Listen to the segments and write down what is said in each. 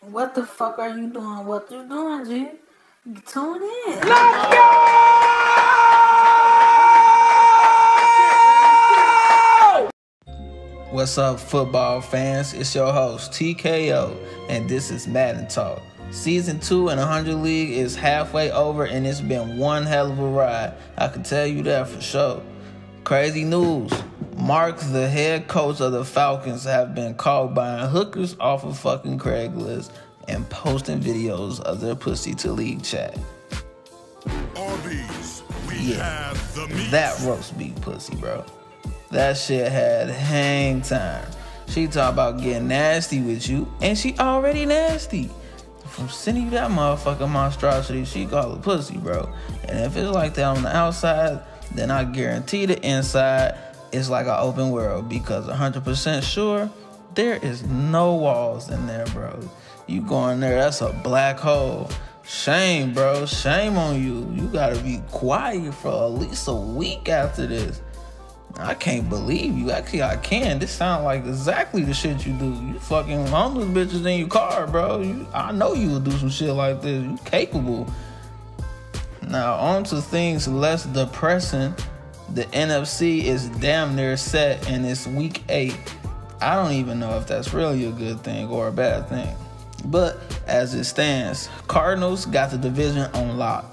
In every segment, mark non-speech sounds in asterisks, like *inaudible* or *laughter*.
What the fuck are you doing? What you doing, G? Tune in. Let's go! What's up, football fans? It's your host, TKO, and this is Madden Talk. Season 2 in 100 League is halfway over, and it's been one hell of a ride. I can tell you that for sure. Crazy news. Mark, the head coach of the Falcons, have been caught buying hookers off of fucking Craigslist and posting videos of their pussy to league chat. Arby's, we Yeah. have the meat. That roast beef pussy, bro. That shit had hang time. She talk about getting nasty with you, and she already nasty. From sending you that motherfucking monstrosity, she call it pussy, bro. And if it's like that on the outside, then I guarantee the inside is like an open world because 100% sure there is no walls in there, bro. You go in there, that's a black hole. Shame, bro. Shame on you. You gotta be quiet for at least a week after this. I can't believe you. Actually, I can. This sounds like exactly the shit you do. You fucking homeless bitches in your car, bro. You, I know you would do some shit like this. You capable. Now, on to things less depressing. The NFC is damn near set and it's week eight. I don't even know if that's really a good thing or a bad thing. But as it stands, Cardinals got the division on lock.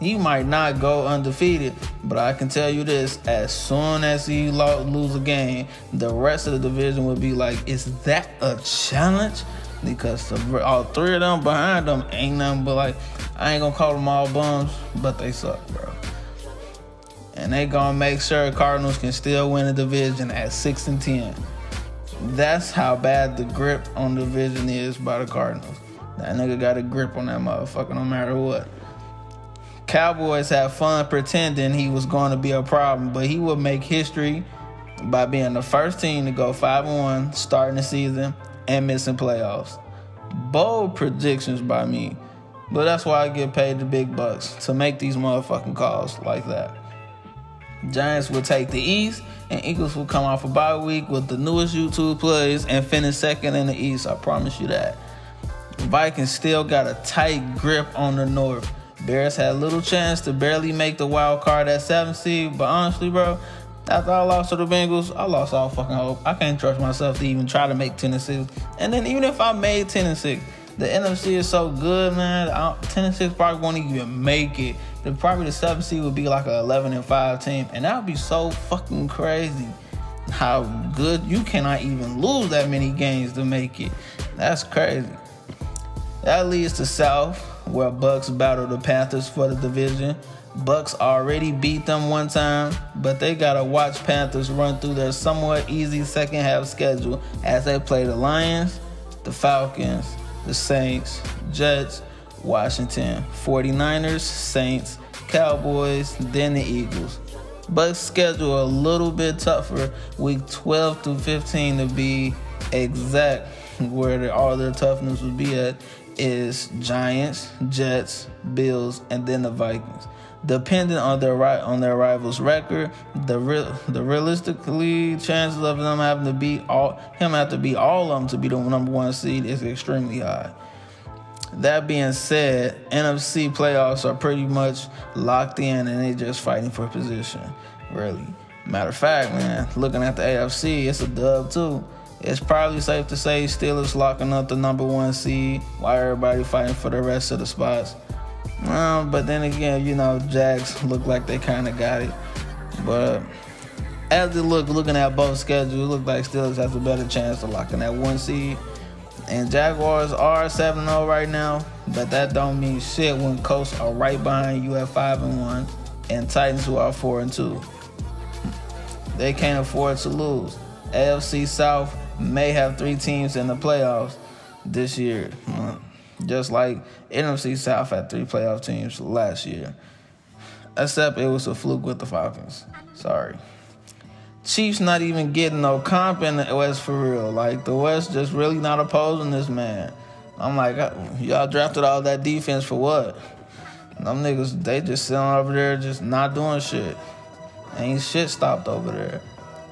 He might not go undefeated, but I can tell you this: as soon as lo- lose a game, the rest of the division will be like, "Is that a challenge?" Because the, all three of them behind them ain't nothing but like, I ain't gonna call them all bums, but they suck, bro. And they gonna make sure Cardinals can still win the division at six and ten. That's how bad the grip on the division is by the Cardinals. That nigga got a grip on that motherfucker no matter what. Cowboys had fun pretending he was going to be a problem, but he will make history by being the first team to go 5 1 starting the season and missing playoffs. Bold predictions by me, but that's why I get paid the big bucks to make these motherfucking calls like that. Giants will take the East, and Eagles will come off a bye week with the newest YouTube plays and finish second in the East. I promise you that. Vikings still got a tight grip on the North. Bears had little chance to barely make the wild card at seven seed, but honestly, bro, after I lost to the Bengals, I lost all fucking hope. I can't trust myself to even try to make 10 and 6. And then even if I made 10 and 6, the NFC is so good, man. I, 10 and 6 probably won't even make it. The probably the 7 seed would be like a 11 and 5 team, and that would be so fucking crazy. How good you cannot even lose that many games to make it. That's crazy. That leads to South, where Bucks battle the Panthers for the division. Bucks already beat them one time, but they gotta watch Panthers run through their somewhat easy second half schedule as they play the Lions, the Falcons, the Saints, Jets, Washington, 49ers, Saints, Cowboys, then the Eagles. Bucks schedule a little bit tougher, week 12 through 15 to be exact, where all their toughness would be at is Giants, Jets, Bills, and then the Vikings. Depending on their right on their rivals' record, the real the realistically chances of them having to beat all him have to beat all of them to be the number one seed is extremely high. That being said, NFC playoffs are pretty much locked in and they just fighting for position. Really. Matter of fact, man, looking at the AFC, it's a dub too. It's probably safe to say Steelers locking up the number one seed while everybody fighting for the rest of the spots. Um, but then again, you know, Jags look like they kind of got it. But as it look, looking at both schedules, it look like Steelers has a better chance of locking that one seed. And Jaguars are 7-0 right now, but that don't mean shit when Colts are right behind you at 5 and 1 and Titans who are 4 and 2. They can't afford to lose. AFC South may have three teams in the playoffs this year. Uh, just like NFC South had three playoff teams last year. Except it was a fluke with the Falcons. Sorry. Chiefs not even getting no comp in the West for real. Like the West just really not opposing this man. I'm like, y'all drafted all that defense for what? Them niggas, they just sitting over there just not doing shit. Ain't shit stopped over there.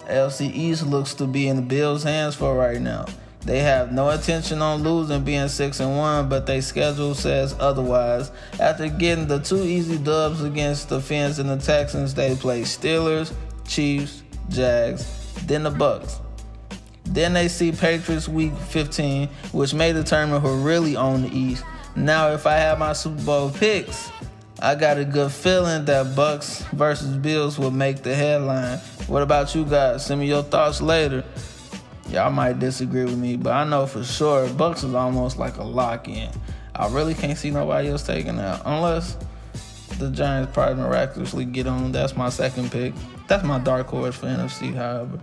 AFC East looks to be in the Bills' hands for right now. They have no intention on losing being 6 and 1, but their schedule says otherwise. After getting the two easy dubs against the Fins and the Texans, they play Steelers, Chiefs, Jags, then the Bucks. Then they see Patriots week 15, which may determine who really own the East. Now, if I have my Super Bowl picks, I got a good feeling that Bucks versus Bills will make the headline. What about you guys? Send me your thoughts later. Y'all might disagree with me, but I know for sure Bucks is almost like a lock in. I really can't see nobody else taking that unless the Giants probably miraculously get on. That's my second pick. That's my dark horse for NFC, however.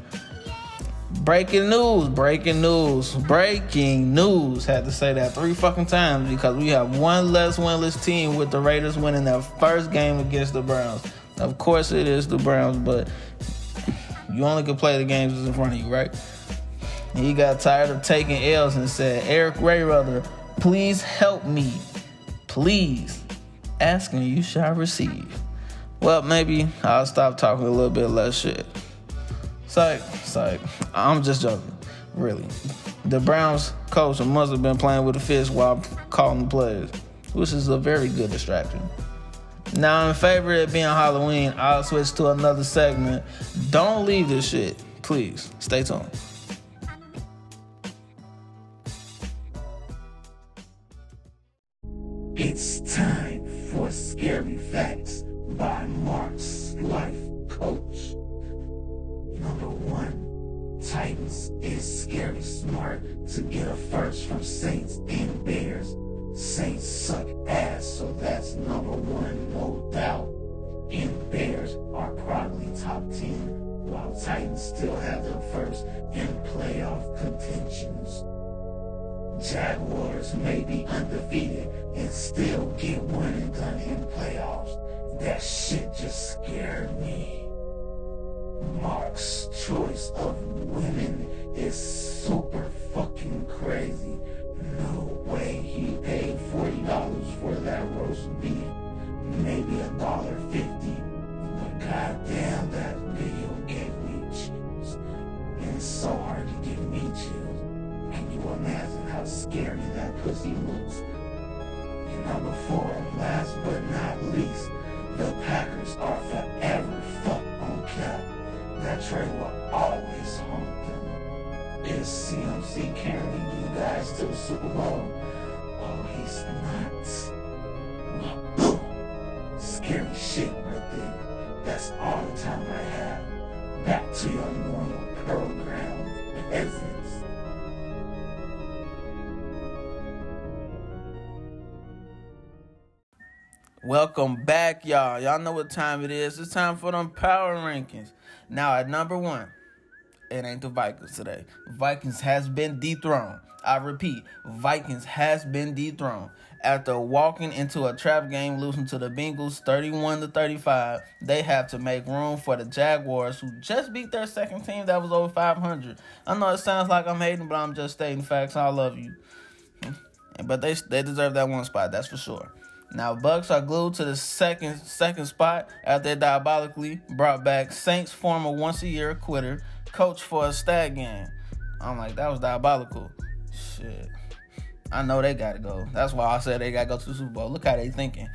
Breaking news, breaking news, breaking news. Had to say that three fucking times because we have one less winless team with the Raiders winning their first game against the Browns. Of course it is the Browns, but you only can play the games that's in front of you, right? And he got tired of taking L's and said, Eric Raybrother, please help me. Please. Asking you shall receive. Well, maybe I'll stop talking a little bit less shit. Psych, psych. I'm just joking. Really. The Browns coach must have been playing with a fish while calling the plays, which is a very good distraction. Now, in favor of being Halloween, I'll switch to another segment. Don't leave this shit. Please, stay tuned. Titans is scary smart to get a first from Saints and Bears. Saints suck ass, so that's number one, no doubt. And Bears are probably top 10, while Titans still have them first in playoff contentions. Jaguars may be undefeated and still get one and done in playoffs. That shit just scared me. Mark's choice of women is super fucking crazy. No way he paid $40 for that roast beef. Maybe a dollar fifty. But goddamn, that video gave me chills. And it's so hard to give me chills. Can you imagine how scary that pussy looks? And number four, last but not least, the Packers are forever fucked on cap. That trade will always haunt them. Is CMC carrying you guys to the Super Bowl? Oh, he's not. Welcome back, y'all. Y'all know what time it is. It's time for them power rankings. Now, at number one, it ain't the Vikings today. Vikings has been dethroned. I repeat, Vikings has been dethroned. After walking into a trap game losing to the Bengals 31 to 35, they have to make room for the Jaguars who just beat their second team that was over 500. I know it sounds like I'm hating, but I'm just stating facts. I love you. But they they deserve that one spot, that's for sure. Now Bucks are glued to the second second spot after they diabolically brought back Saints former once a year quitter, coach for a stat game. I'm like, that was diabolical. Shit. I know they gotta go. That's why I said they gotta go to the Super Bowl. Look how they thinking.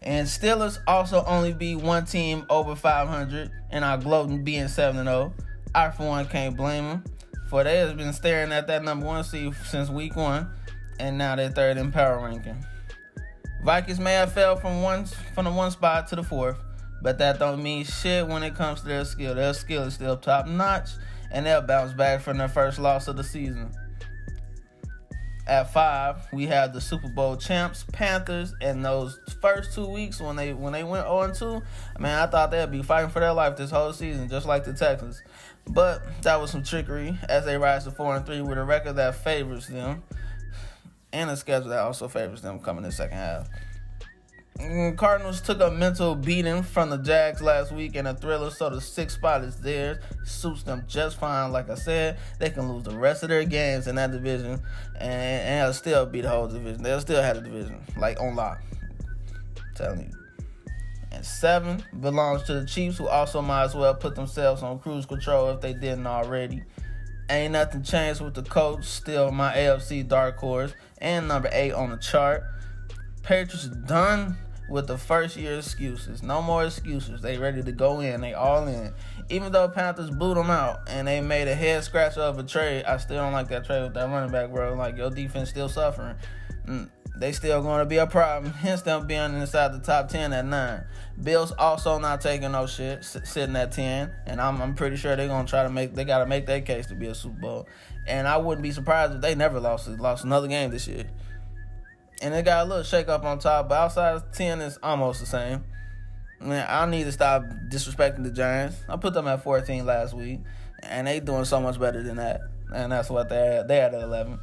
And Steelers also only beat one team over 500 and are gloating being 7 0. I, for one, can't blame them. For they has been staring at that number one seed since week one, and now they're third in power ranking. Vikings may have fell from one from the one spot to the fourth, but that don't mean shit when it comes to their skill. Their skill is still top notch, and they'll bounce back from their first loss of the season. At five, we have the Super Bowl champs, Panthers, and those first two weeks when they when they went 0 2, man, I thought they'd be fighting for their life this whole season, just like the Texans. But that was some trickery as they rise to four and three with a record that favors them and a schedule that also favors them coming in the second half. Mm, Cardinals took a mental beating from the Jags last week and a thriller, so the sixth spot is theirs. Suits them just fine. Like I said, they can lose the rest of their games in that division and, and still beat the whole division. They'll still have the division, like on lock. I'm telling you. And seven belongs to the Chiefs, who also might as well put themselves on cruise control if they didn't already. Ain't nothing changed with the coach. Still my AFC dark horse and number eight on the chart. Patriots done with the first year excuses. No more excuses. They ready to go in. They all in. Even though Panthers blew them out and they made a head scratch of a trade, I still don't like that trade with that running back, bro. Like your defense still suffering. Mm, They still going to be a problem. *laughs* Hence them being inside the top ten at nine. Bills also not taking no shit, sitting at ten, and I'm I'm pretty sure they're gonna try to make they got to make their case to be a Super Bowl. And I wouldn't be surprised if they never lost lost another game this year and they got a little shake up on top, but outside of 10 is almost the same. Man, I need to stop disrespecting the Giants. I put them at 14 last week, and they doing so much better than that. And that's what they're at. They're at 11.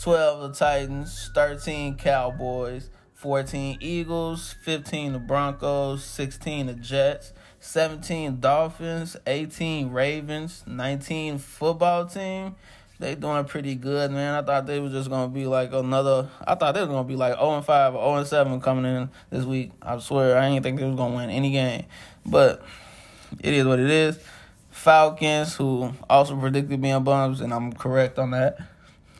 12 the Titans, 13 Cowboys, 14 Eagles, 15 the Broncos, 16 the Jets, 17 Dolphins, 18 Ravens, 19 football team, they doing pretty good, man. I thought they was just gonna be like another. I thought they was gonna be like 0 and 5 or zero oh and seven coming in this week. I swear, I didn't think they was gonna win any game, but it is what it is. Falcons, who also predicted being bums, and I'm correct on that.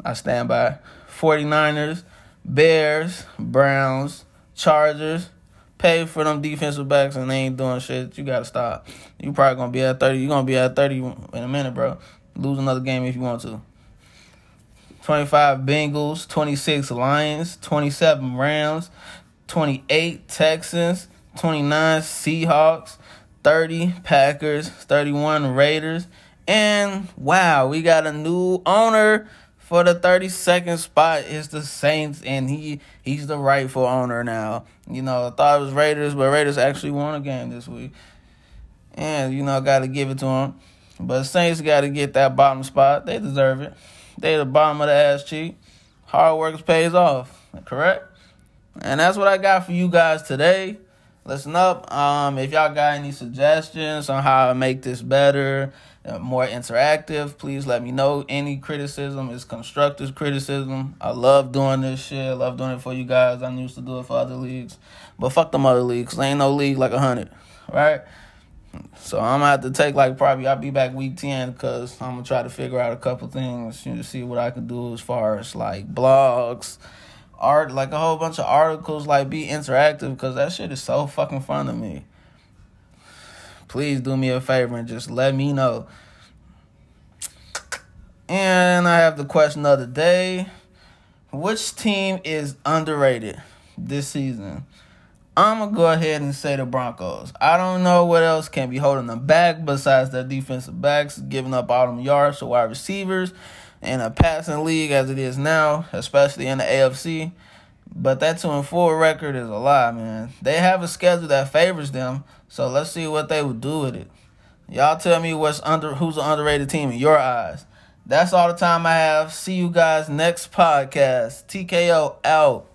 I stand by. 49ers, Bears, Browns, Chargers. Pay for them defensive backs and they ain't doing shit. You gotta stop. You probably gonna be at 30. You gonna be at 30 in a minute, bro. Lose another game if you want to. 25 Bengals, 26 Lions, 27 Rams, 28 Texans, 29 Seahawks, 30 Packers, 31 Raiders, and wow, we got a new owner for the 32nd spot. It's the Saints, and he he's the rightful owner now. You know, I thought it was Raiders, but Raiders actually won a game this week, and you know, got to give it to him. But Saints got to get that bottom spot. They deserve it. They the bottom of the ass cheek. Hard work pays off. Correct? And that's what I got for you guys today. Listen up. Um, if y'all got any suggestions on how to make this better, more interactive, please let me know. Any criticism is constructive criticism. I love doing this shit. I love doing it for you guys. I used to do it for other leagues. But fuck them other leagues. There ain't no league like a hundred. Right? So I'm gonna have to take like probably I'll be back week ten because I'm gonna try to figure out a couple things know, see what I can do as far as like blogs, art, like a whole bunch of articles, like be interactive because that shit is so fucking fun to me. Please do me a favor and just let me know. And I have the question of the day: Which team is underrated this season? I'm gonna go ahead and say the Broncos. I don't know what else can be holding them back besides their defensive backs giving up all them yards to wide receivers in a passing league as it is now, especially in the AFC. But that two and four record is a lie, man. They have a schedule that favors them, so let's see what they would do with it. Y'all tell me what's under who's an underrated team in your eyes. That's all the time I have. See you guys next podcast. TKO out.